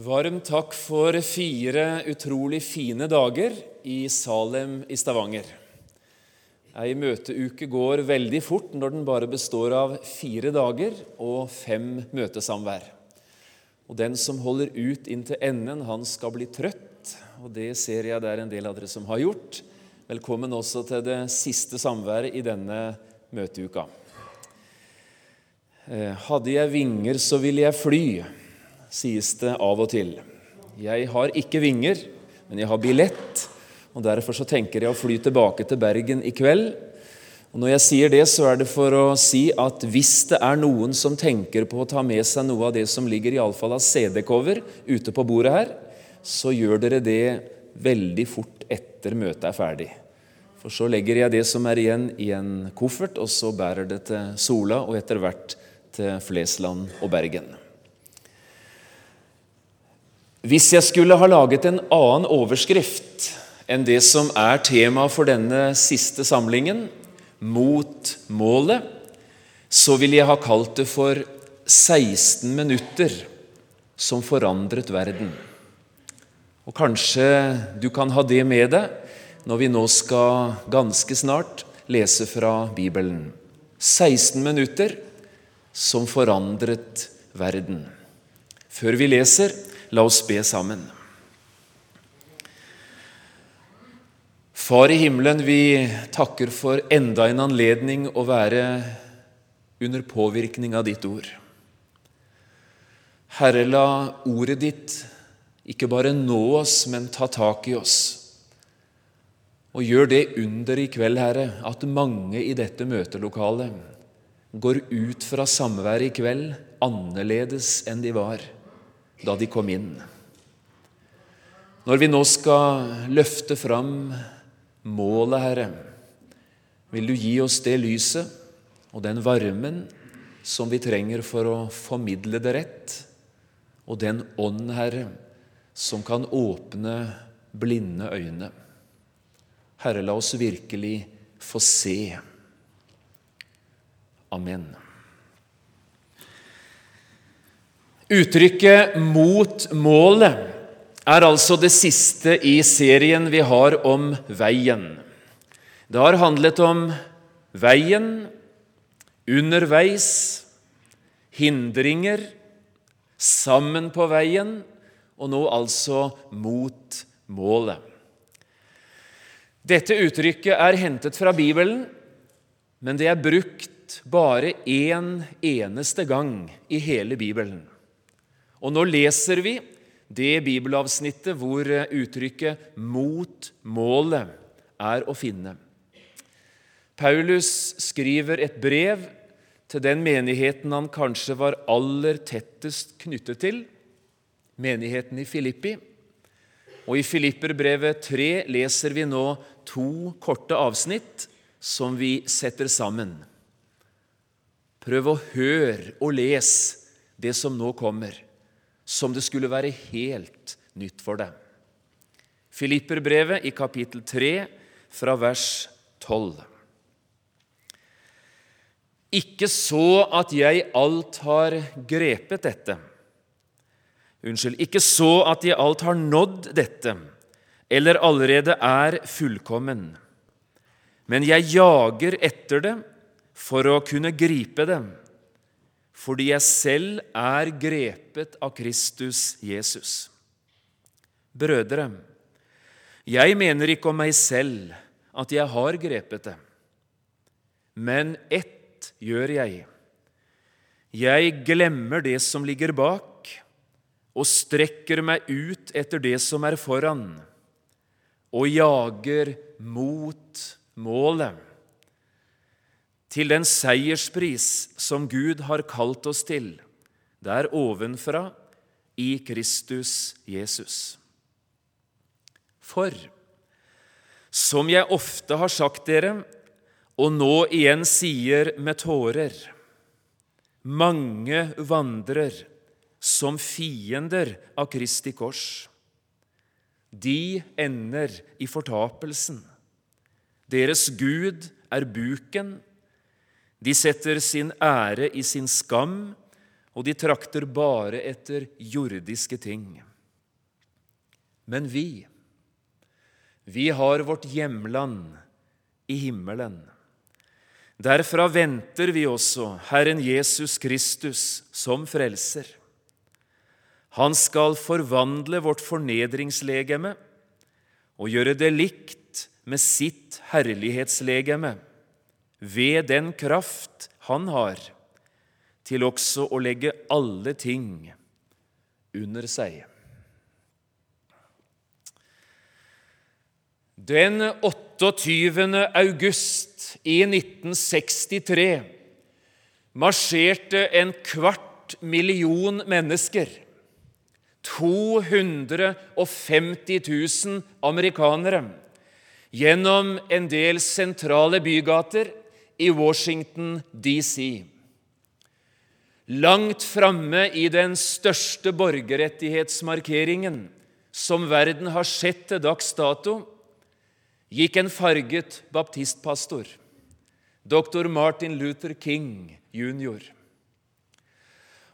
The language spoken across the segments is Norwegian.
Varmt takk for fire utrolig fine dager i Salem i Stavanger. Ei møteuke går veldig fort når den bare består av fire dager og fem møtesamvær. Og Den som holder ut inntil enden, han skal bli trøtt, og det ser jeg det er en del av dere som har gjort. Velkommen også til det siste samværet i denne møteuka. Eh, hadde jeg vinger, så ville jeg fly sies det av og til. Jeg har ikke vinger, men jeg har billett, og derfor så tenker jeg å fly tilbake til Bergen i kveld. Og Når jeg sier det, så er det for å si at hvis det er noen som tenker på å ta med seg noe av det som ligger i alle fall av CD-cover ute på bordet her, så gjør dere det veldig fort etter møtet er ferdig. For så legger jeg det som er igjen, i en koffert, og så bærer det til Sola og etter hvert til Flesland og Bergen. Hvis jeg skulle ha laget en annen overskrift enn det som er tema for denne siste samlingen, mot målet, så ville jeg ha kalt det for 16 minutter som forandret verden. Og Kanskje du kan ha det med deg når vi nå skal ganske snart lese fra Bibelen. 16 minutter som forandret verden. Før vi leser, La oss be sammen. Far i himmelen, vi takker for enda en anledning å være under påvirkning av ditt ord. Herre, la ordet ditt ikke bare nå oss, men ta tak i oss. Og gjør det under i kveld, Herre, at mange i dette møtelokalet går ut fra samværet i kveld annerledes enn de var da de kom inn. Når vi nå skal løfte fram målet, Herre, vil du gi oss det lyset og den varmen som vi trenger for å formidle det rett, og den ånd, Herre, som kan åpne blinde øyne. Herre, la oss virkelig få se. Amen. Uttrykket 'mot målet' er altså det siste i serien vi har om veien. Det har handlet om veien, underveis, hindringer, sammen på veien, og nå altså mot målet. Dette uttrykket er hentet fra Bibelen, men det er brukt bare én eneste gang i hele Bibelen. Og nå leser vi det bibelavsnittet hvor uttrykket 'mot målet' er å finne. Paulus skriver et brev til den menigheten han kanskje var aller tettest knyttet til, menigheten i Filippi. Og I Filipperbrevet 3 leser vi nå to korte avsnitt som vi setter sammen. Prøv å høre og lese det som nå kommer som det skulle være helt nytt for dem. Filipperbrevet i kapittel 3 fra vers 12. Ikke så at jeg alt har grepet dette. Unnskyld, ikke så at jeg alt har nådd dette, eller allerede er fullkommen. Men jeg jager etter det for å kunne gripe det fordi jeg selv er grepet av Kristus Jesus. Brødre, jeg mener ikke om meg selv at jeg har grepet det, men ett gjør jeg. Jeg glemmer det som ligger bak, og strekker meg ut etter det som er foran, og jager mot målet til den seierspris som Gud har kalt oss til, der ovenfra i Kristus Jesus. For, som jeg ofte har sagt dere, og nå igjen sier med tårer, mange vandrer som fiender av Kristi kors. De ender i fortapelsen. Deres Gud er buken, de setter sin ære i sin skam, og de trakter bare etter jordiske ting. Men vi, vi har vårt hjemland i himmelen. Derfra venter vi også Herren Jesus Kristus som frelser. Han skal forvandle vårt fornedringslegeme og gjøre det likt med sitt herlighetslegeme, ved den kraft han har til også å legge alle ting under seg. Den 28. august i 1963 marsjerte en kvart million mennesker, 250 000 amerikanere, gjennom en del sentrale bygater i Washington DC. Langt framme i den største borgerrettighetsmarkeringen som verden har sett til dags dato, gikk en farget baptistpastor, dr. Martin Luther King jr.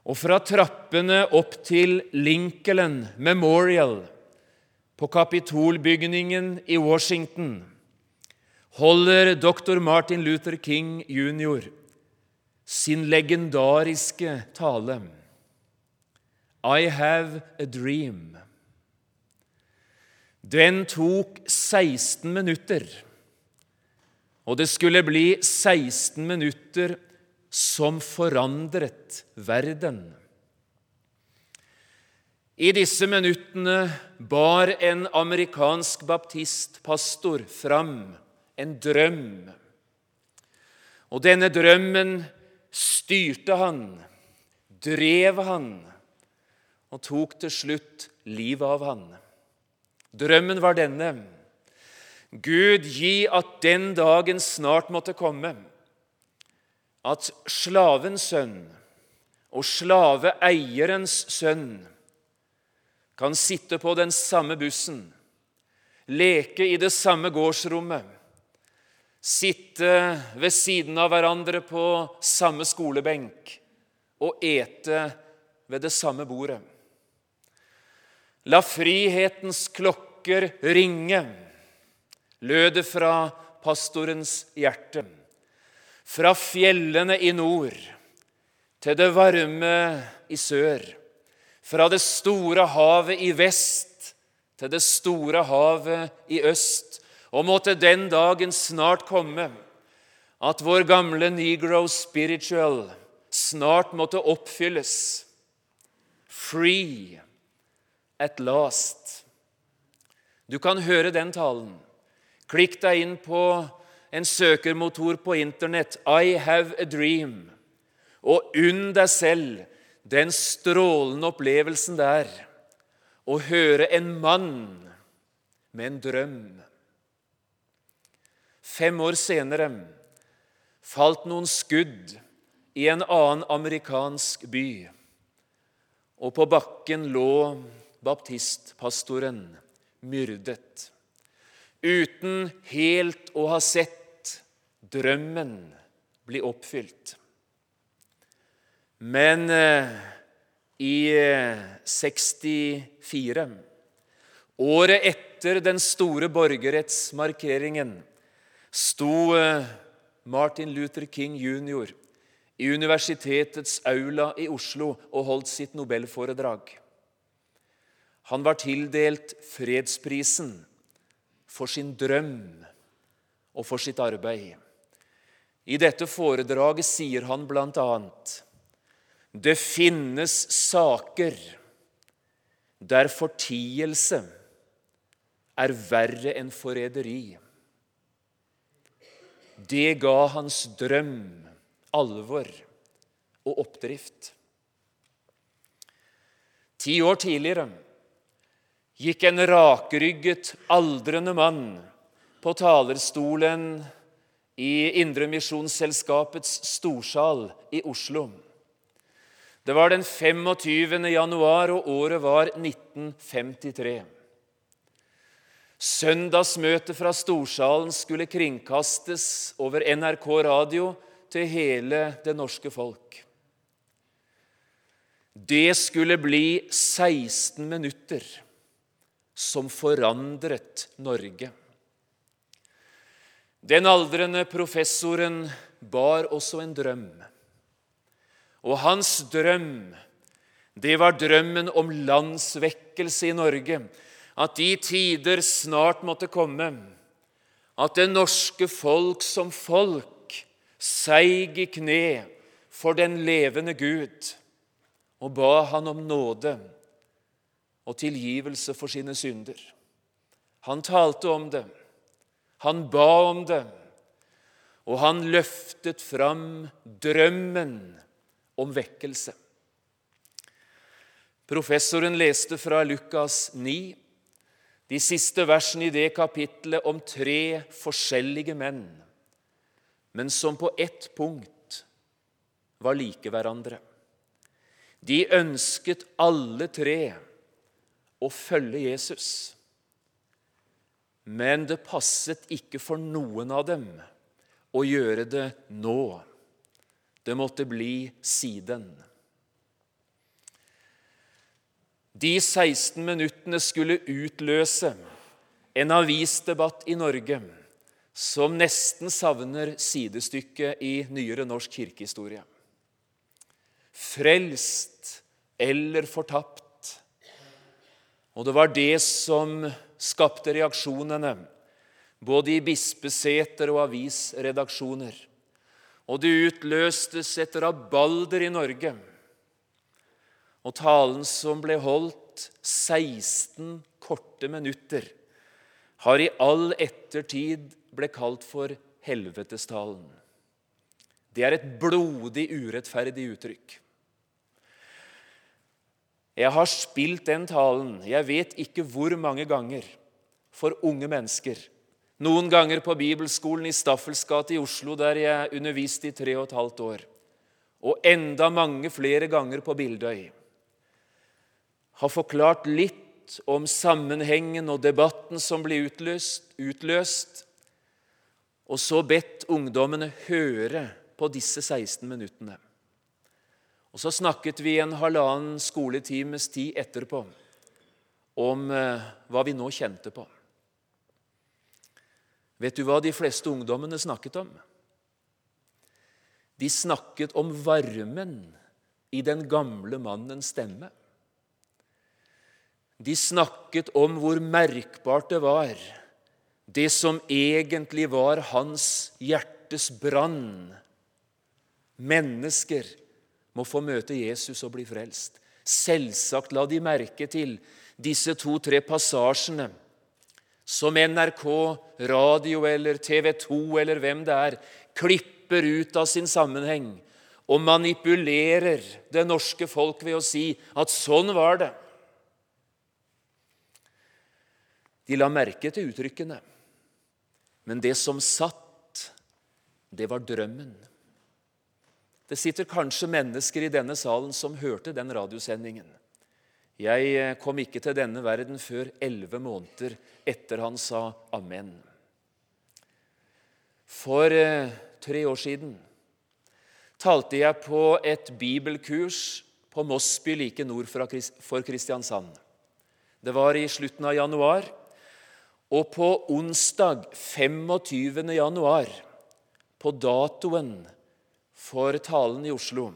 Og fra trappene opp til Lincoln Memorial på Kapitolbygningen i Washington holder dr. Martin Luther King jr. sin legendariske tale I have a dream. Den tok 16 minutter, og det skulle bli 16 minutter som forandret verden. I disse minuttene bar en amerikansk baptistpastor fram en drøm. Og denne drømmen styrte han, drev han og tok til slutt livet av han. Drømmen var denne. Gud, gi at den dagen snart måtte komme, at slavens sønn og slaveeierens sønn kan sitte på den samme bussen, leke i det samme gårdsrommet, sitte ved siden av hverandre på samme skolebenk og ete ved det samme bordet. La frihetens klokker ringe, lød det fra pastorens hjerte. Fra fjellene i nord til det varme i sør. Fra det store havet i vest til det store havet i øst. Og måtte den dagen snart komme at vår gamle negro spiritual snart måtte oppfylles. Free at last. Du kan høre den talen. Klikk deg inn på en søkermotor på Internett, I have a dream, og unn deg selv den strålende opplevelsen der å høre en mann med en drøm. Fem år senere falt noen skudd i en annen amerikansk by, og på bakken lå baptistpastoren myrdet, uten helt å ha sett drømmen bli oppfylt. Men eh, i 64, eh, året etter den store borgerrettsmarkeringen, sto eh, Martin Luther King jr. i universitetets aula i Oslo og holdt sitt nobelforedrag. Han var tildelt fredsprisen for sin drøm og for sitt arbeid. I dette foredraget sier han bl.a.: Det finnes saker der fortielse er verre enn forræderi. Det ga hans drøm alvor og oppdrift. Ti år tidligere gikk en rakrygget, aldrende mann på talerstolen i Indremisjonsselskapets storsal i Oslo. Det var den 25. januar, og året var 1953. Søndagsmøtet fra Storsalen skulle kringkastes over NRK radio til hele det norske folk. Det skulle bli 16 minutter som forandret Norge. Den aldrende professoren bar også en drøm. Og hans drøm, det var drømmen om landsvekkelse i Norge. At de tider snart måtte komme. At det norske folk som folk seig i kne for den levende Gud og ba han om nåde og tilgivelse for sine synder. Han talte om det, han ba om det, og han løftet fram drømmen om vekkelse. Professoren leste fra Lukas 9, de siste versene i det kapitlet om tre forskjellige menn, men som på ett punkt var like hverandre. De ønsket alle tre å følge Jesus, men det passet ikke for noen av dem å gjøre det nå. Det måtte bli siden. De 16 minuttene skulle utløse en avisdebatt i Norge som nesten savner sidestykke i nyere norsk kirkehistorie. Frelst eller fortapt. Og det var det som skapte reaksjonene, både i bispeseter og avisredaksjoner og det utløstes et rabalder i Norge. Og talen som ble holdt 16 korte minutter, har i all ettertid ble kalt for helvetestalen. Det er et blodig urettferdig uttrykk. Jeg har spilt den talen, jeg vet ikke hvor mange ganger, for unge mennesker noen ganger på bibelskolen i Staffels gate i Oslo, der jeg underviste i tre og et halvt år. Og enda mange flere ganger på Bildøy. Har forklart litt om sammenhengen og debatten som ble utløst, utløst og så bedt ungdommene høre på disse 16 minuttene. Og Så snakket vi en halvannen skoletimes tid etterpå om eh, hva vi nå kjente på. Vet du hva de fleste ungdommene snakket om? De snakket om varmen i den gamle mannens stemme. De snakket om hvor merkbart det var, det som egentlig var hans hjertes brann. Mennesker må få møte Jesus og bli frelst. Selvsagt la de merke til disse to-tre passasjene som NRK, radio eller TV 2 eller hvem det er, klipper ut av sin sammenheng og manipulerer det norske folk ved å si at sånn var det. De la merke til uttrykkene, men det som satt, det var drømmen. Det sitter kanskje mennesker i denne salen som hørte den radiosendingen. Jeg eh, kom ikke til denne verden før elleve måneder etter han sa amen. For eh, tre år siden talte jeg på et bibelkurs på Mosby like nord for Kristiansand. Det var i slutten av januar. Og på onsdag 25. januar, på datoen for talen i Oslo,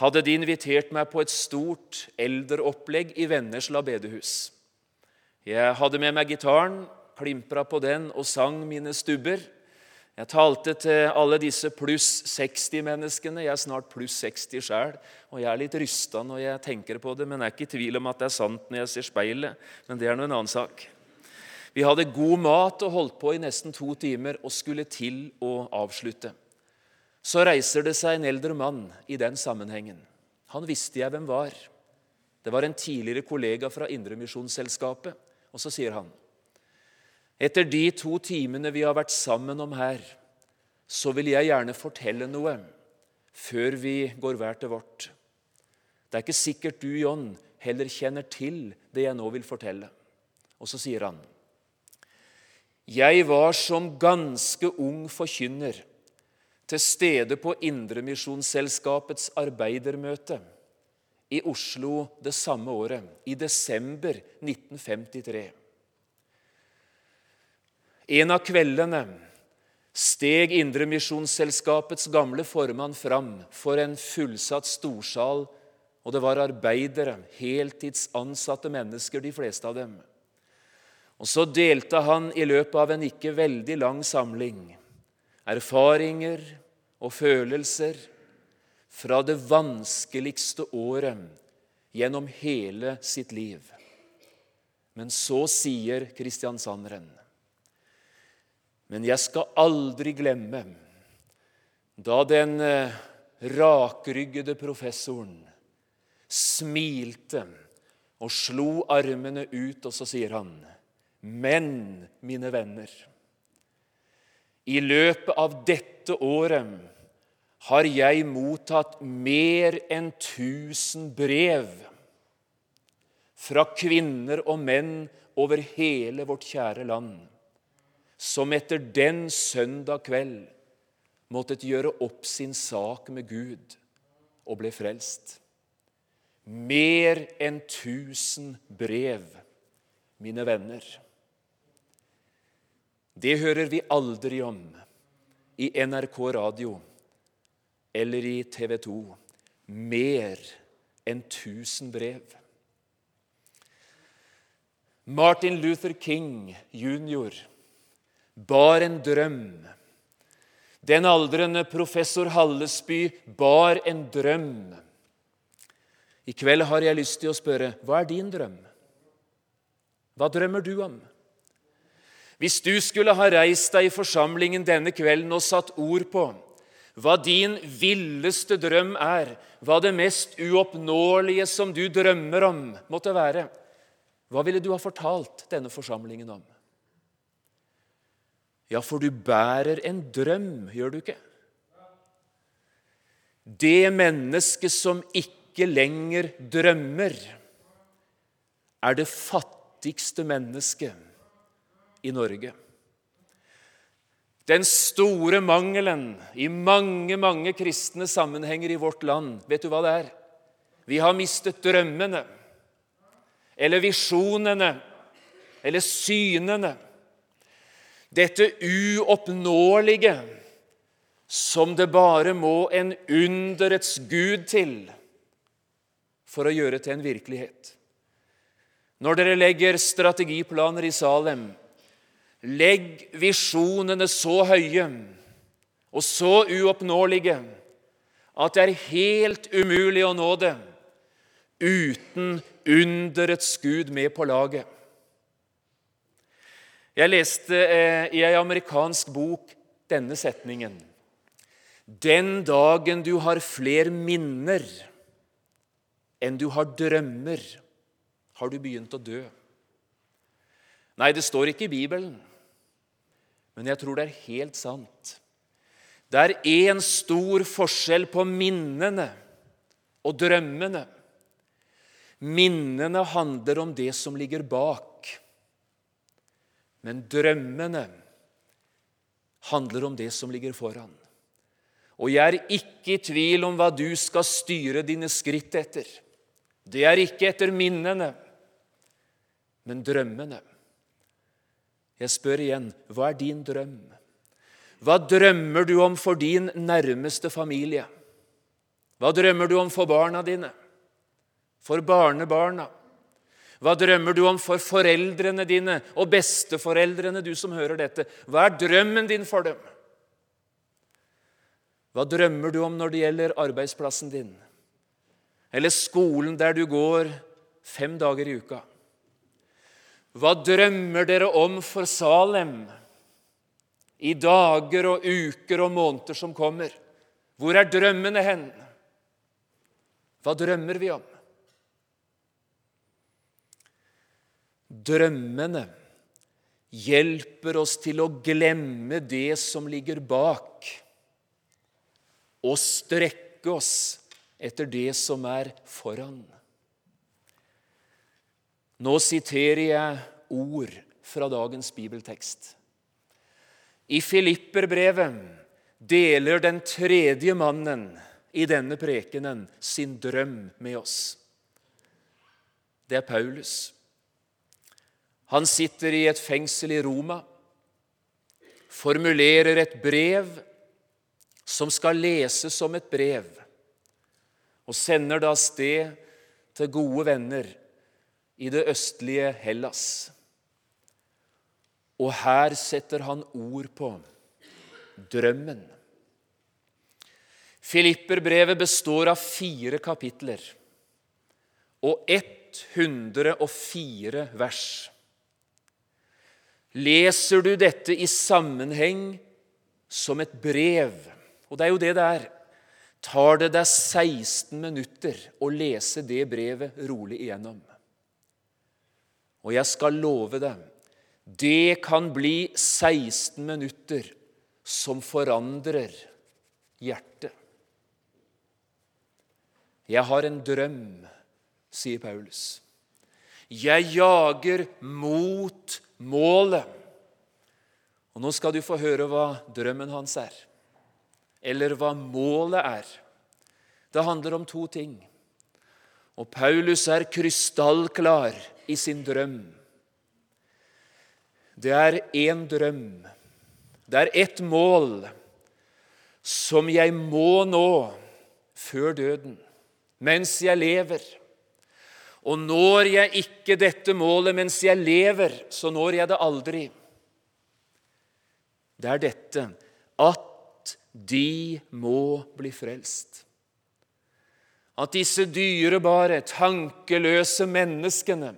hadde de invitert meg på et stort elderopplegg i Vennesla bedehus. Jeg hadde med meg gitaren, klimpra på den og sang mine stubber. Jeg talte til alle disse pluss 60-menneskene. Jeg er snart pluss 60 sjæl, og jeg er litt rysta når jeg tenker på det, men jeg er ikke i tvil om at det er sant når jeg ser speilet. Men det er nå en annen sak. Vi hadde god mat og holdt på i nesten to timer og skulle til å avslutte. Så reiser det seg en eldre mann i den sammenhengen. Han visste jeg hvem var. Det var en tidligere kollega fra Indremisjonsselskapet. Og så sier han etter de to timene vi har vært sammen om her, så vil jeg gjerne fortelle noe før vi går hver til vårt. Det er ikke sikkert du, John, heller kjenner til det jeg nå vil fortelle. Og så sier han Jeg var som ganske ung forkynner til stede på Indremisjonsselskapets arbeidermøte i Oslo det samme året, i desember 1953. En av kveldene steg Indremisjonsselskapets gamle formann fram for en fullsatt storsal, og det var arbeidere, heltidsansatte mennesker, de fleste av dem. Og Så delte han i løpet av en ikke veldig lang samling erfaringer og følelser fra det vanskeligste året gjennom hele sitt liv. Men så sier kristiansanderen Men jeg skal aldri glemme da den eh, rakryggede professoren smilte og slo armene ut, og så sier han men, mine venner, i løpet av dette året har jeg mottatt mer enn tusen brev fra kvinner og menn over hele vårt kjære land, som etter den søndag kveld måttet gjøre opp sin sak med Gud og ble frelst. Mer enn tusen brev, mine venner. Det hører vi aldri om i NRK radio eller i TV 2. Mer enn tusen brev. Martin Luther King jr. bar en drøm. Den aldrende professor Hallesby bar en drøm. I kveld har jeg lyst til å spørre hva er din drøm? Hva drømmer du om? Hvis du skulle ha reist deg i forsamlingen denne kvelden og satt ord på hva din villeste drøm er, hva det mest uoppnåelige som du drømmer om, måtte være, hva ville du ha fortalt denne forsamlingen om? Ja, for du bærer en drøm, gjør du ikke? Det mennesket som ikke lenger drømmer, er det fattigste mennesket i Norge. Den store mangelen i mange, mange kristne sammenhenger i vårt land, vet du hva det er? Vi har mistet drømmene, eller visjonene, eller synene. Dette uoppnåelige som det bare må en underets gud til for å gjøre til en virkelighet. Når dere legger strategiplaner i Salem, Legg visjonene så høye og så uoppnåelige at det er helt umulig å nå det uten underets Gud med på laget. Jeg leste eh, i ei amerikansk bok denne setningen. Den dagen du har flere minner enn du har drømmer, har du begynt å dø. Nei, det står ikke i Bibelen. Men jeg tror det er helt sant. Det er én stor forskjell på minnene og drømmene. Minnene handler om det som ligger bak. Men drømmene handler om det som ligger foran. Og jeg er ikke i tvil om hva du skal styre dine skritt etter. Det er ikke etter minnene, men drømmene. Jeg spør igjen hva er din drøm? Hva drømmer du om for din nærmeste familie? Hva drømmer du om for barna dine? For barnebarna? Hva drømmer du om for foreldrene dine og besteforeldrene, du som hører dette? Hva er drømmen din for dem? Hva drømmer du om når det gjelder arbeidsplassen din? Eller skolen der du går fem dager i uka? Hva drømmer dere om for Salem i dager og uker og måneder som kommer? Hvor er drømmene hen? Hva drømmer vi om? Drømmene hjelper oss til å glemme det som ligger bak, og strekke oss etter det som er foran. Nå siterer jeg ord fra dagens bibeltekst. I Filipperbrevet deler den tredje mannen i denne prekenen sin drøm med oss. Det er Paulus. Han sitter i et fengsel i Roma. formulerer et brev som skal leses som et brev, og sender det av sted til gode venner i det østlige Hellas. Og her setter han ord på drømmen. Filipperbrevet består av fire kapitler og 104 vers. Leser du dette i sammenheng som et brev, og det er jo det det er, tar det deg 16 minutter å lese det brevet rolig igjennom. Og jeg skal love deg, det kan bli 16 minutter som forandrer hjertet. Jeg har en drøm, sier Paulus. Jeg jager mot målet. Og Nå skal du få høre hva drømmen hans er, eller hva målet er. Det handler om to ting. Og Paulus er krystallklar i sin drøm. Det er én drøm. Det er ett mål som jeg må nå før døden, mens jeg lever. Og når jeg ikke dette målet mens jeg lever, så når jeg det aldri. Det er dette at de må bli frelst. At disse dyrebare, tankeløse menneskene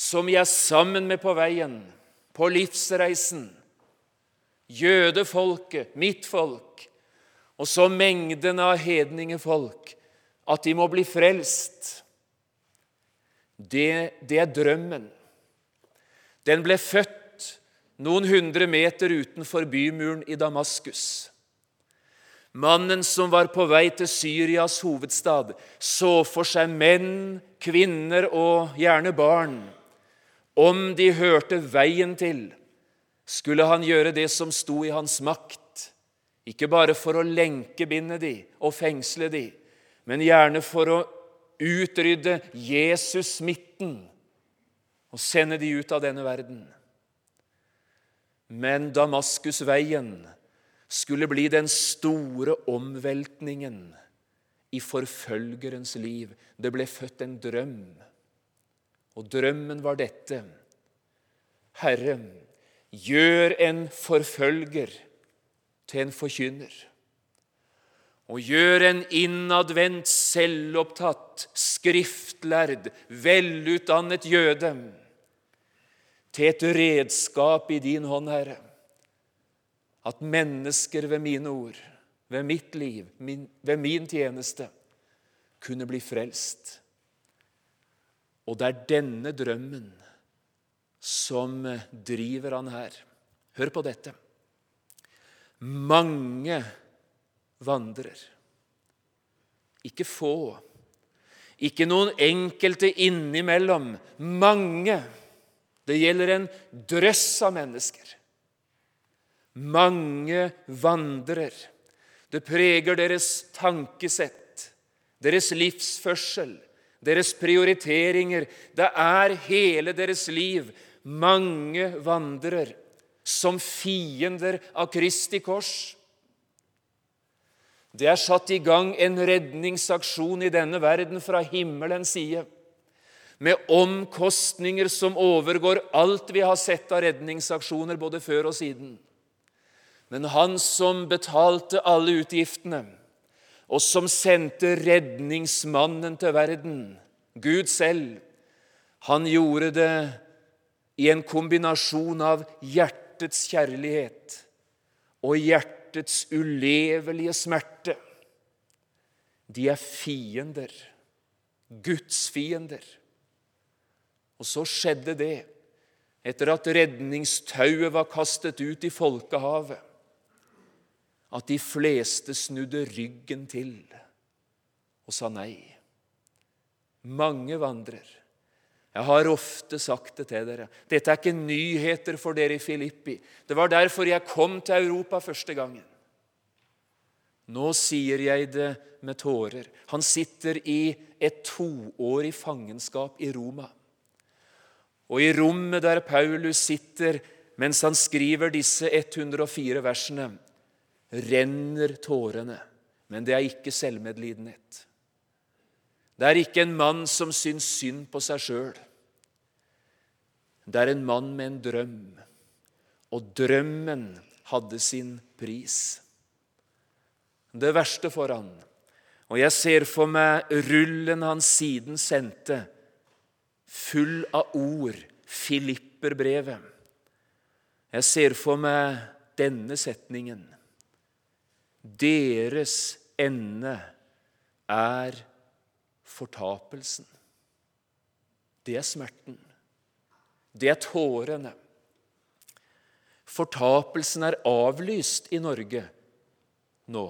som jeg er sammen med på veien, på livsreisen, jødefolket, mitt folk, og så mengden av hedningefolk, at de må bli frelst det, det er drømmen. Den ble født noen hundre meter utenfor bymuren i Damaskus. Mannen som var på vei til Syrias hovedstad, så for seg menn, kvinner og gjerne barn. Om de hørte veien til, skulle han gjøre det som sto i hans makt, ikke bare for å lenkebinde de og fengsle de, men gjerne for å utrydde Jesus-smitten og sende de ut av denne verden. Men Damaskusveien skulle bli den store omveltningen i forfølgerens liv. Det ble født en drøm, og drømmen var dette. Herre, gjør en forfølger til en forkynner og gjør en innadvendt, selvopptatt, skriftlærd, velutdannet jøde til et redskap i din hånd, Herre. At mennesker ved mine ord, ved mitt liv, min, ved min tjeneste, kunne bli frelst. Og det er denne drømmen som driver han her. Hør på dette. Mange vandrer. Ikke få, ikke noen enkelte innimellom. Mange. Det gjelder en drøss av mennesker. Mange vandrer. Det preger deres tankesett, deres livsførsel, deres prioriteringer. Det er hele deres liv. Mange vandrer som fiender av Kristi kors. Det er satt i gang en redningsaksjon i denne verden fra himmelens side, med omkostninger som overgår alt vi har sett av redningsaksjoner både før og siden. Men han som betalte alle utgiftene, og som sendte redningsmannen til verden, Gud selv, han gjorde det i en kombinasjon av hjertets kjærlighet og hjertets ulevelige smerte. De er fiender, Guds fiender. Og så skjedde det etter at redningstauet var kastet ut i folkehavet, at de fleste snudde ryggen til og sa nei. Mange vandrer. Jeg har ofte sagt det til dere. Dette er ikke nyheter for dere i Filippi. Det var derfor jeg kom til Europa første gangen. Nå sier jeg det med tårer. Han sitter i et toårig fangenskap i Roma. Og i rommet der Paulus sitter mens han skriver disse 104 versene, renner tårene. Men det er ikke selvmedlidenhet. Det er ikke en mann som syns synd på seg sjøl. Det er en mann med en drøm, og drømmen hadde sin pris. Det verste for han, og jeg ser for meg rullen han siden sendte, full av ord, Filipperbrevet. Jeg ser for meg denne setningen. Deres ende er fortapelsen. Det er smerten. Det er tårene. Fortapelsen er avlyst i Norge nå.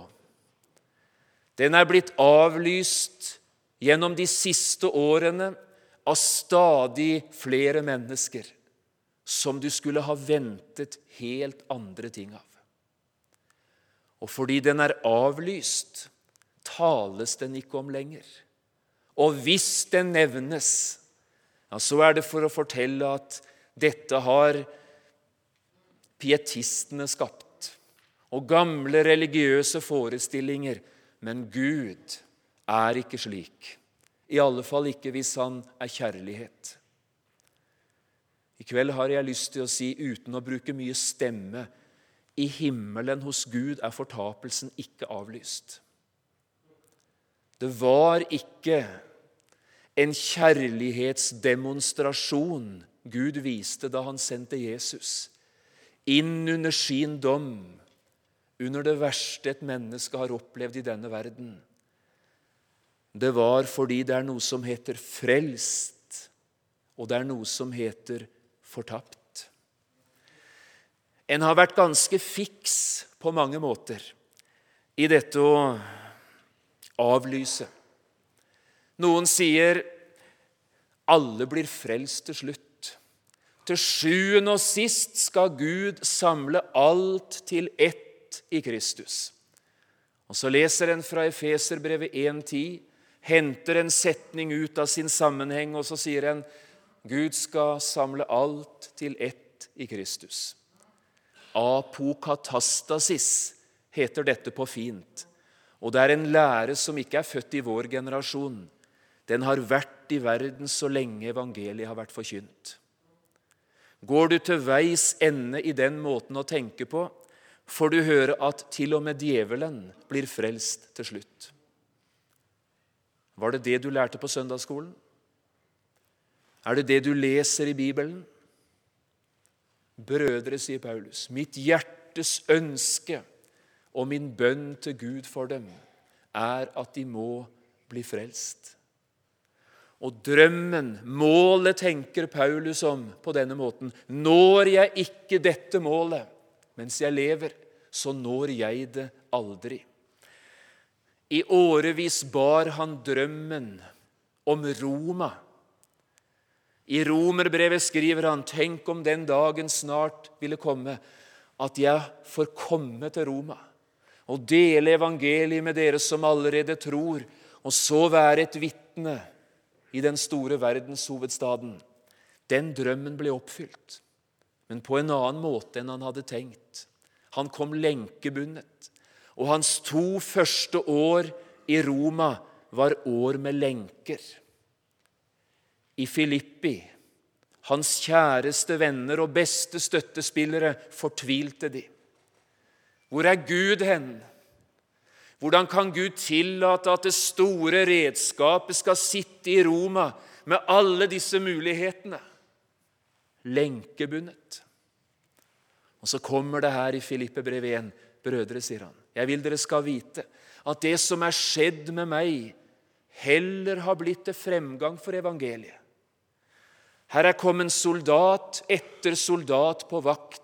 Den er blitt avlyst gjennom de siste årene av stadig flere mennesker som du skulle ha ventet helt andre ting av. Og fordi den er avlyst, tales den ikke om lenger. Og hvis den nevnes, ja, så er det for å fortelle at dette har pietistene skapt, og gamle religiøse forestillinger. Men Gud er ikke slik. I alle fall ikke hvis han er kjærlighet. I kveld har jeg lyst til å si, uten å bruke mye stemme, i himmelen hos Gud er fortapelsen ikke avlyst. Det var ikke en kjærlighetsdemonstrasjon Gud viste da han sendte Jesus inn under sin dom, under det verste et menneske har opplevd i denne verden. Det var fordi det er noe som heter frelst, og det er noe som heter fortapt. En har vært ganske fiks på mange måter i dette å avlyse. Noen sier alle blir frelst til slutt. Til sjuende og sist skal Gud samle alt til ett i Kristus. Og Så leser en fra Efeserbrevet 1.10, henter en setning ut av sin sammenheng, og så sier en Gud skal samle alt til ett i Kristus. Apokatastasis heter dette på fint. Og det er en lære som ikke er født i vår generasjon. Den har vært i verden så lenge evangeliet har vært forkynt. Går du til veis ende i den måten å tenke på, får du høre at til og med djevelen blir frelst til slutt. Var det det du lærte på søndagsskolen? Er det det du leser i Bibelen? Brødre, sier Paulus, mitt hjertes ønske og min bønn til Gud for dem er at de må bli frelst. Og drømmen, målet, tenker Paulus om på denne måten. Når jeg ikke dette målet mens jeg lever, så når jeg det aldri. I årevis bar han drømmen om Roma. I romerbrevet skriver han, 'Tenk om den dagen snart ville komme, at jeg får komme til Roma' og dele evangeliet med dere som allerede tror, og så være et vitne i den store verdenshovedstaden. Den drømmen ble oppfylt, men på en annen måte enn han hadde tenkt. Han kom lenkebundet, og hans to første år i Roma var år med lenker. I Filippi, hans kjæreste venner og beste støttespillere, fortvilte de. Hvor er Gud hen? Hvordan kan Gud tillate at det store redskapet skal sitte i Roma med alle disse mulighetene? Lenkebundet. Og så kommer det her i Filippe brev 1. Brødre, sier han, jeg vil dere skal vite at det som er skjedd med meg, heller har blitt til fremgang for evangeliet. Her er kommet soldat etter soldat på vakt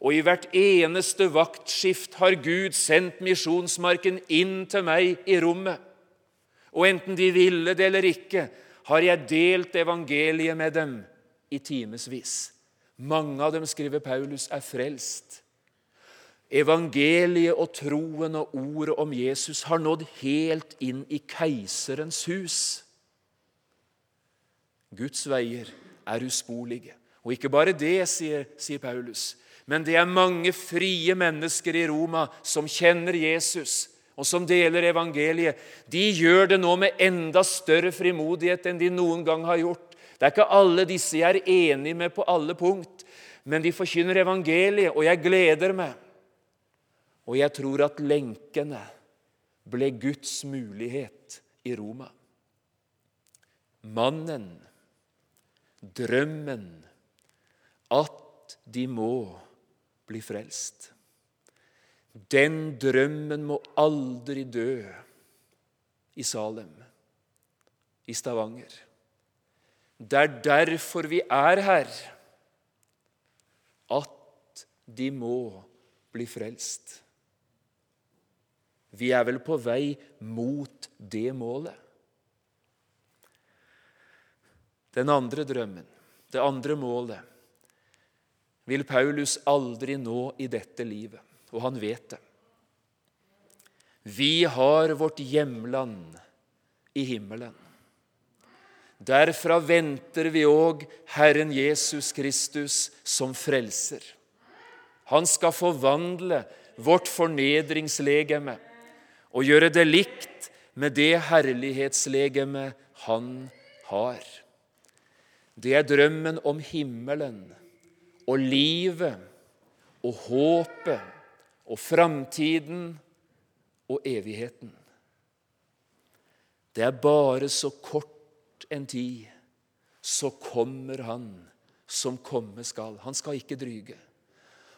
og i hvert eneste vaktskift har Gud sendt misjonsmarken inn til meg i rommet. Og enten de ville det eller ikke, har jeg delt evangeliet med dem i timevis. Mange av dem, skriver Paulus, er frelst. Evangeliet og troen og ordet om Jesus har nådd helt inn i keiserens hus. Guds veier er usporlige. Og ikke bare det, sier, sier Paulus. Men det er mange frie mennesker i Roma som kjenner Jesus, og som deler evangeliet. De gjør det nå med enda større frimodighet enn de noen gang har gjort. Det er ikke alle disse jeg er enig med på alle punkt, men de forkynner evangeliet, og jeg gleder meg. Og jeg tror at lenkene ble Guds mulighet i Roma. Mannen, drømmen, at de må bli frelst. Den drømmen må aldri dø i Salem, i Stavanger. Det er derfor vi er her. At de må bli frelst. Vi er vel på vei mot det målet. Den andre drømmen, det andre målet, vil Paulus aldri nå i dette livet, og han vet det. Vi har vårt hjemland i himmelen. Derfra venter vi òg Herren Jesus Kristus som frelser. Han skal forvandle vårt fornedringslegeme og gjøre det likt med det herlighetslegeme han har. Det er drømmen om himmelen og livet og håpet og framtiden og evigheten. Det er bare så kort en tid, så kommer Han som komme skal. Han skal ikke dryge.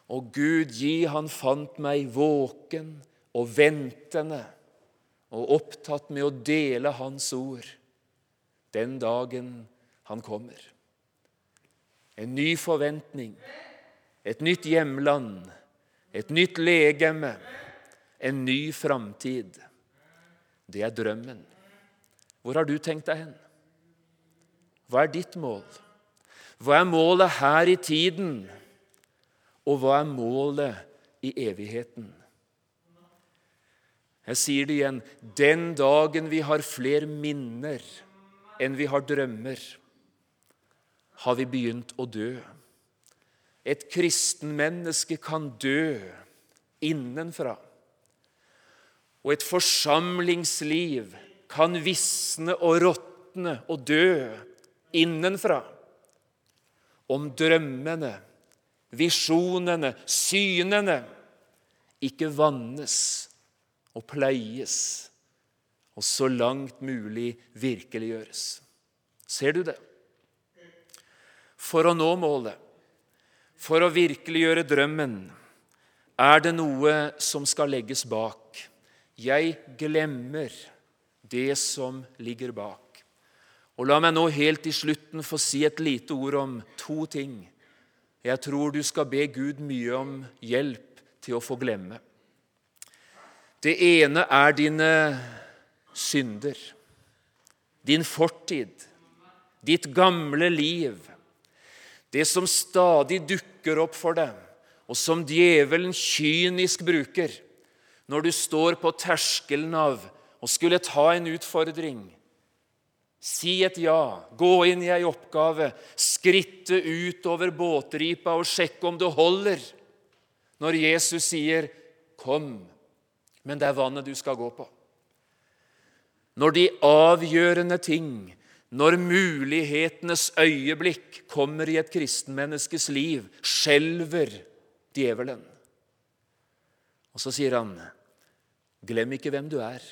Og Gud gi, han fant meg våken og ventende og opptatt med å dele Hans ord den dagen han kommer. En ny forventning, et nytt hjemland, et nytt legeme, en ny framtid. Det er drømmen. Hvor har du tenkt deg hen? Hva er ditt mål? Hva er målet her i tiden? Og hva er målet i evigheten? Jeg sier det igjen den dagen vi har flere minner enn vi har drømmer, har vi begynt å dø. Et kristenmenneske kan dø innenfra. Og et forsamlingsliv kan visne og råtne og dø innenfra. Om drømmene, visjonene, synene ikke vannes og pleies og så langt mulig virkeliggjøres. Ser du det? For å nå målet, for å virkeliggjøre drømmen, er det noe som skal legges bak. Jeg glemmer det som ligger bak. Og La meg nå helt i slutten få si et lite ord om to ting jeg tror du skal be Gud mye om hjelp til å få glemme. Det ene er dine synder, din fortid, ditt gamle liv, det som stadig dukker opp for deg, og som djevelen kynisk bruker når du står på terskelen av å skulle ta en utfordring. Si et ja, gå inn i ei oppgave, skritte ut over båtripa og sjekke om det holder når Jesus sier 'Kom', men det er vannet du skal gå på. Når de avgjørende ting når mulighetenes øyeblikk kommer i et kristenmenneskes liv, skjelver djevelen. Og så sier han, 'Glem ikke hvem du er.'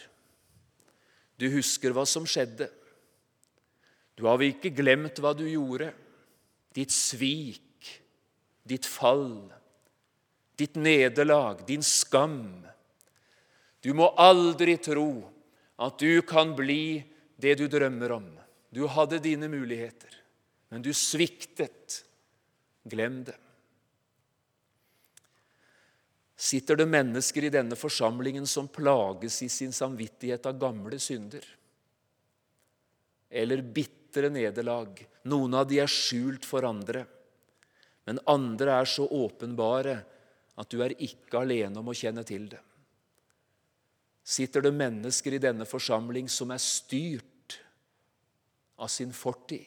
Du husker hva som skjedde. Du har ikke glemt hva du gjorde. Ditt svik, ditt fall, ditt nederlag, din skam. Du må aldri tro at du kan bli det du drømmer om. Du hadde dine muligheter, men du sviktet. Glem det. Sitter det mennesker i denne forsamlingen som plages i sin samvittighet av gamle synder? Eller bitre nederlag? Noen av de er skjult for andre, men andre er så åpenbare at du er ikke alene om å kjenne til det. Sitter det mennesker i denne forsamling som er styrt av sin fortid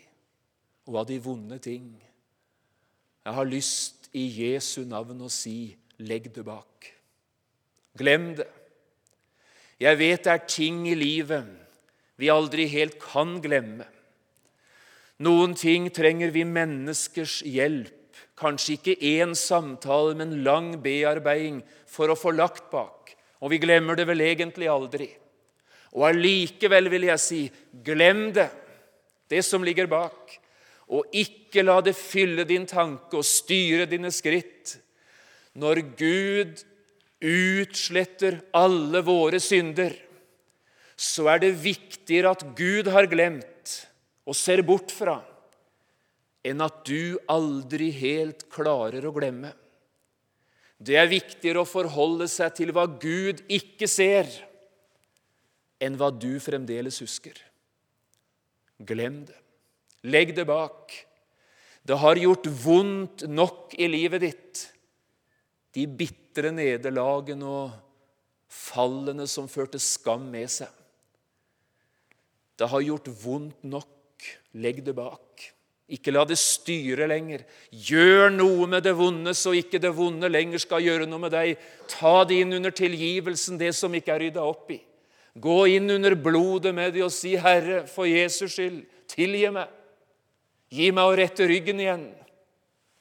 og av de vonde ting. Jeg har lyst i Jesu navn å si 'legg det bak'. Glem det. Jeg vet det er ting i livet vi aldri helt kan glemme. Noen ting trenger vi menneskers hjelp, kanskje ikke én samtale, men lang bearbeiding for å få lagt bak. Og vi glemmer det vel egentlig aldri. Og allikevel vil jeg si glem det, det som ligger bak. Og ikke la det fylle din tanke og styre dine skritt. Når Gud utsletter alle våre synder, så er det viktigere at Gud har glemt og ser bort fra, enn at du aldri helt klarer å glemme. Det er viktigere å forholde seg til hva Gud ikke ser, enn hva du fremdeles husker. Glem det. Legg det bak. Det har gjort vondt nok i livet ditt. De bitre nederlagene og fallene som førte skam med seg. Det har gjort vondt nok. Legg det bak. Ikke la det styre lenger. Gjør noe med det vonde, så ikke det vonde lenger skal gjøre noe med deg. Ta det inn under tilgivelsen, det som ikke er rydda opp i. Gå inn under blodet med det og si, 'Herre, for Jesus skyld, tilgi meg.' Gi meg å rette ryggen igjen.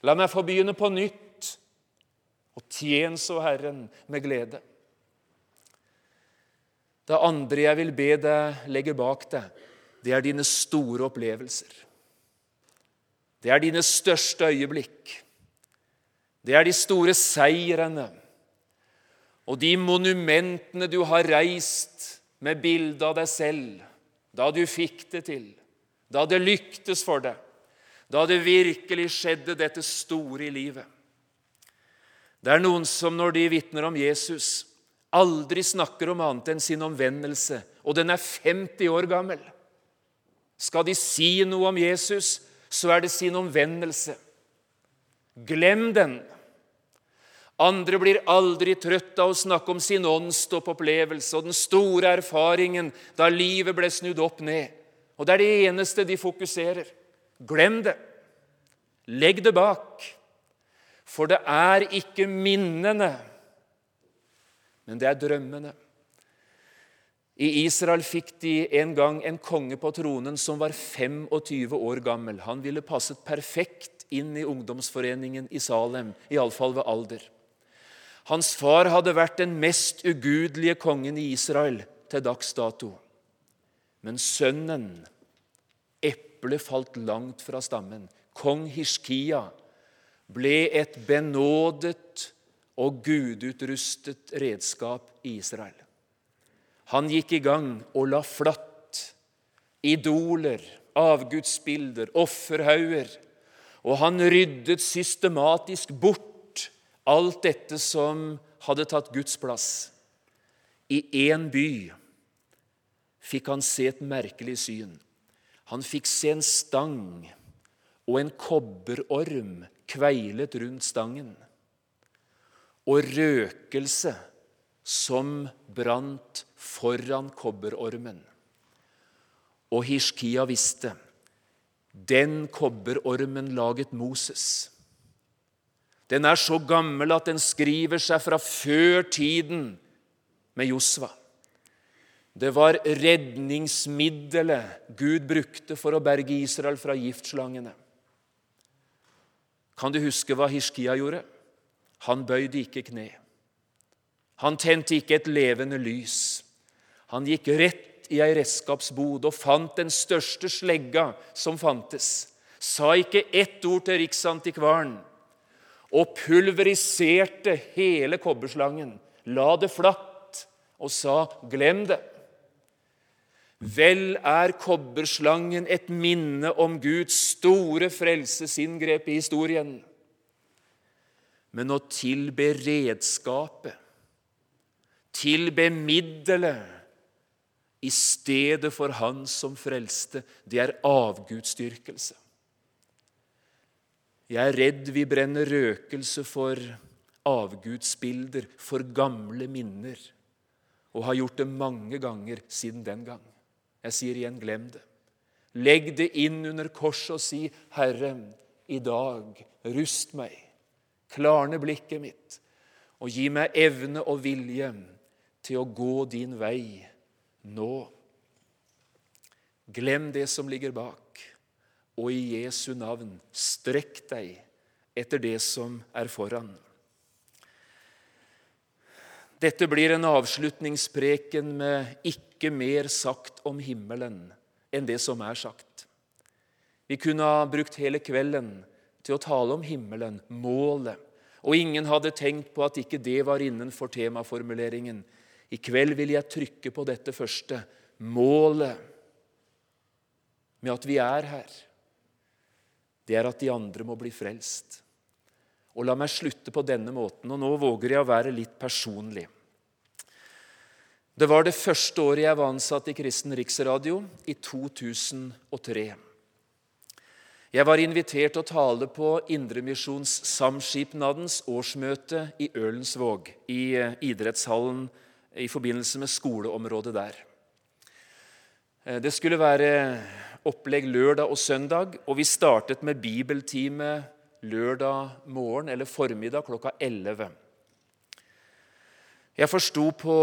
La meg få begynne på nytt. Og tjen så Herren med glede. Det andre jeg vil be deg legge bak deg, det er dine store opplevelser. Det er dine største øyeblikk. Det er de store seirene og de monumentene du har reist med bilde av deg selv da du fikk det til, da det lyktes for deg, da det virkelig skjedde dette store i livet. Det er noen som når de vitner om Jesus, aldri snakker om annet enn sin omvendelse, og den er 50 år gammel. Skal de si noe om Jesus, så er det sin omvendelse. Glem den. Andre blir aldri trøtt av å snakke om sin åndsstoppopplevelse og den store erfaringen da livet ble snudd opp ned. Og det er det eneste de fokuserer. Glem det. Legg det bak. For det er ikke minnene men det er drømmene. I Israel fikk de en gang en konge på tronen som var 25 år gammel. Han ville passet perfekt inn i ungdomsforeningen i Salem, iallfall ved alder. Hans far hadde vært den mest ugudelige kongen i Israel til dags dato. Men sønnen, eplet falt langt fra stammen. Kong Hishkia ble et benådet og gudutrustet redskap i Israel. Han gikk i gang og la flatt idoler, avgudsbilder, offerhauger. Og han ryddet systematisk bort alt dette som hadde tatt Guds plass. I én by fikk han se et merkelig syn. Han fikk se en stang og en kobberorm kveilet rundt stangen og røkelse som brant foran kobberormen. Og Hishkia visste den kobberormen laget Moses. Den er så gammel at den skriver seg fra før tiden med Josva. Det var redningsmiddelet Gud brukte for å berge Israel fra giftslangene. Kan du huske hva Hishkia gjorde? Han bøyde ikke kne. Han tente ikke et levende lys. Han gikk rett i ei redskapsbod og fant den største slegga som fantes. Sa ikke ett ord til riksantikvaren og pulveriserte hele kobberslangen. La det flatt og sa 'glem det'. Vel er kobberslangen et minne om Guds store frelsesinngrep i historien men å tilbe redskapet, tilbe middelet, i stedet for Han som frelste, det er avgudsdyrkelse. Jeg er redd vi brenner røkelse for avgudsbilder, for gamle minner, og har gjort det mange ganger siden den gang. Jeg sier igjen, glem det. Legg det inn under korset og si, 'Herre, i dag, rust meg.' klarne blikket mitt og gi meg evne og vilje til å gå din vei nå. Glem det som ligger bak, og i Jesu navn strekk deg etter det som er foran. Dette blir en avslutningspreken med ikke mer sagt om himmelen enn det som er sagt. Vi kunne ha brukt hele kvelden til å tale om himmelen, målet, og ingen hadde tenkt på at ikke det var innenfor temaformuleringen. I kveld vil jeg trykke på dette første målet med at vi er her. Det er at de andre må bli frelst. Og la meg slutte på denne måten, og nå våger jeg å være litt personlig. Det var det første året jeg var ansatt i Kristen Riksradio, i 2003. Jeg var invitert til å tale på Indremisjonssamskipnadens årsmøte i Ølensvåg, i eh, idrettshallen i forbindelse med skoleområdet der. Eh, det skulle være opplegg lørdag og søndag, og vi startet med bibeltime lørdag morgen eller formiddag klokka 11. Jeg forsto på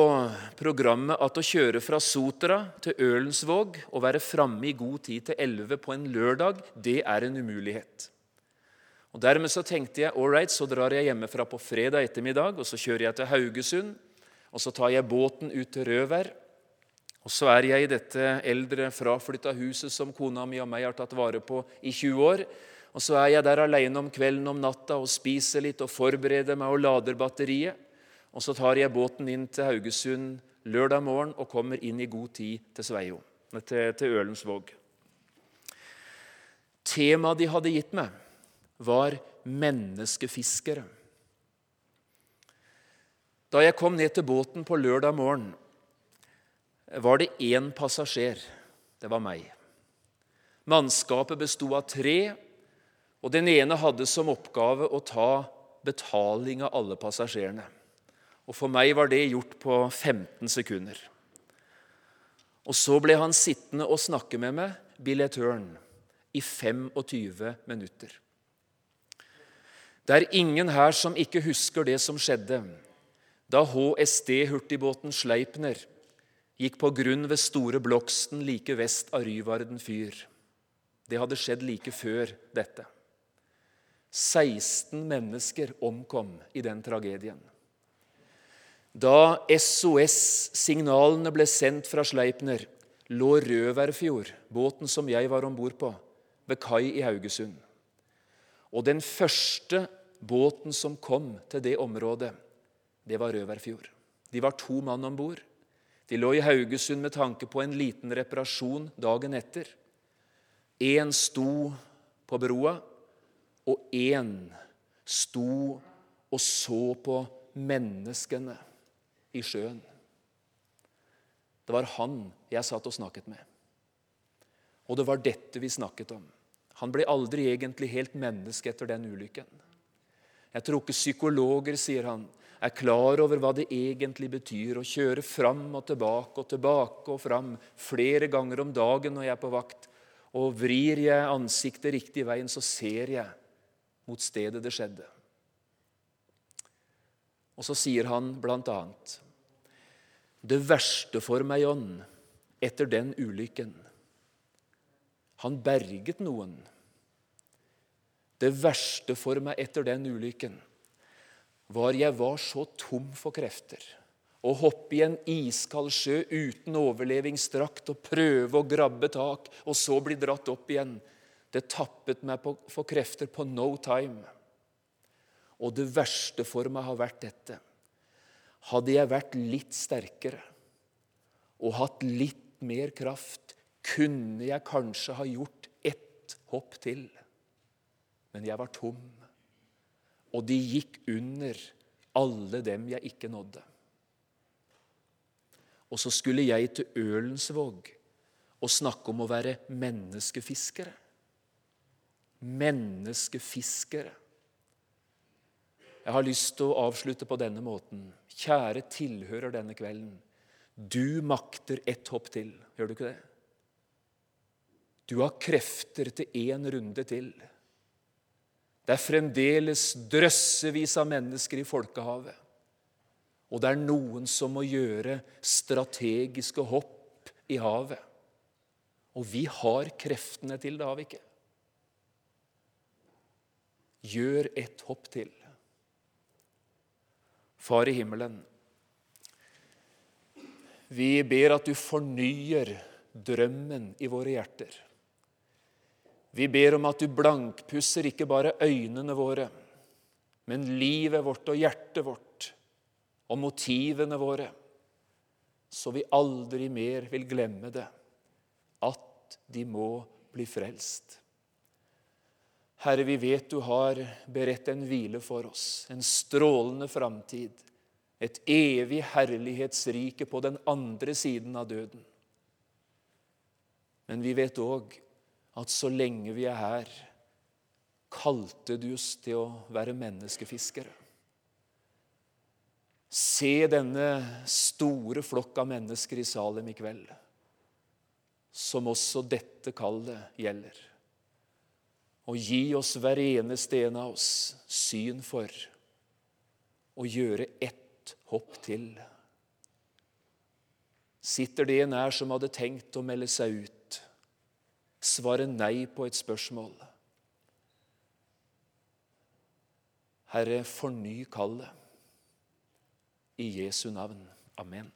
programmet at å kjøre fra Sotra til Ølensvåg og være framme i god tid til 11 på en lørdag, det er en umulighet. Og Dermed så tenkte jeg right, så drar jeg hjemmefra på fredag ettermiddag og så kjører jeg til Haugesund. og Så tar jeg båten ut til Røvær. Og Så er jeg i dette eldre, fraflytta huset som kona mi og meg har tatt vare på i 20 år. Og Så er jeg der alene om kvelden om natta og spiser litt og forbereder meg og lader batteriet. Og så tar jeg båten inn til Haugesund lørdag morgen og kommer inn i god tid til Sveio, til, til Ølensvåg. Temaet de hadde gitt meg, var menneskefiskere. Da jeg kom ned til båten på lørdag morgen, var det én passasjer. Det var meg. Mannskapet besto av tre, og den ene hadde som oppgave å ta betaling av alle passasjerene. Og For meg var det gjort på 15 sekunder. Og Så ble han sittende og snakke med meg, billettøren, i 25 minutter. Det er ingen her som ikke husker det som skjedde da HSD-hurtigbåten Sleipner gikk på grunn ved Store Bloksten like vest av Ryvarden fyr. Det hadde skjedd like før dette. 16 mennesker omkom i den tragedien. Da SOS-signalene ble sendt fra Sleipner, lå Røverfjord, båten som jeg var om bord på, ved kai i Haugesund. Og den første båten som kom til det området, det var Røverfjord. De var to mann om bord. De lå i Haugesund med tanke på en liten reparasjon dagen etter. Én sto på broa, og én sto og så på menneskene i sjøen. Det var han jeg satt og snakket med. Og det var dette vi snakket om. Han ble aldri egentlig helt menneske etter den ulykken. Jeg tror ikke psykologer, sier han, er klar over hva det egentlig betyr å kjøre fram og tilbake og tilbake og fram flere ganger om dagen når jeg er på vakt. Og vrir jeg ansiktet riktig veien, så ser jeg mot stedet det skjedde. Og så sier han blant annet Det verste for meg, John, etter den ulykken Han berget noen. Det verste for meg etter den ulykken var jeg var så tom for krefter. Å hoppe i en iskald sjø uten overlevingsdrakt og prøve å grabbe tak, og så bli dratt opp igjen. Det tappet meg for krefter på no time. Og det verste for meg har vært dette. Hadde jeg vært litt sterkere og hatt litt mer kraft, kunne jeg kanskje ha gjort ett hopp til. Men jeg var tom, og de gikk under alle dem jeg ikke nådde. Og så skulle jeg til Ølensvåg og snakke om å være menneskefiskere. Menneskefiskere. Jeg har lyst til å avslutte på denne måten. Kjære tilhører denne kvelden. Du makter ett hopp til. Gjør du ikke det? Du har krefter til én runde til. Det er fremdeles drøssevis av mennesker i folkehavet. Og det er noen som må gjøre strategiske hopp i havet. Og vi har kreftene til det, har vi ikke? Gjør et hopp til. Far i himmelen, vi ber at du fornyer drømmen i våre hjerter. Vi ber om at du blankpusser ikke bare øynene våre, men livet vårt og hjertet vårt og motivene våre, så vi aldri mer vil glemme det, at de må bli frelst. Herre, vi vet du har beredt en hvile for oss, en strålende framtid, et evig herlighetsrike på den andre siden av døden. Men vi vet òg at så lenge vi er her, kalte du oss til å være menneskefiskere. Se denne store flokk av mennesker i Salem i kveld, som også dette kallet gjelder. Og gi oss hver eneste en av oss syn for å gjøre ett hopp til. Sitter det her som hadde tenkt å melde seg ut, svare nei på et spørsmål? Herre, forny kallet. I Jesu navn. Amen.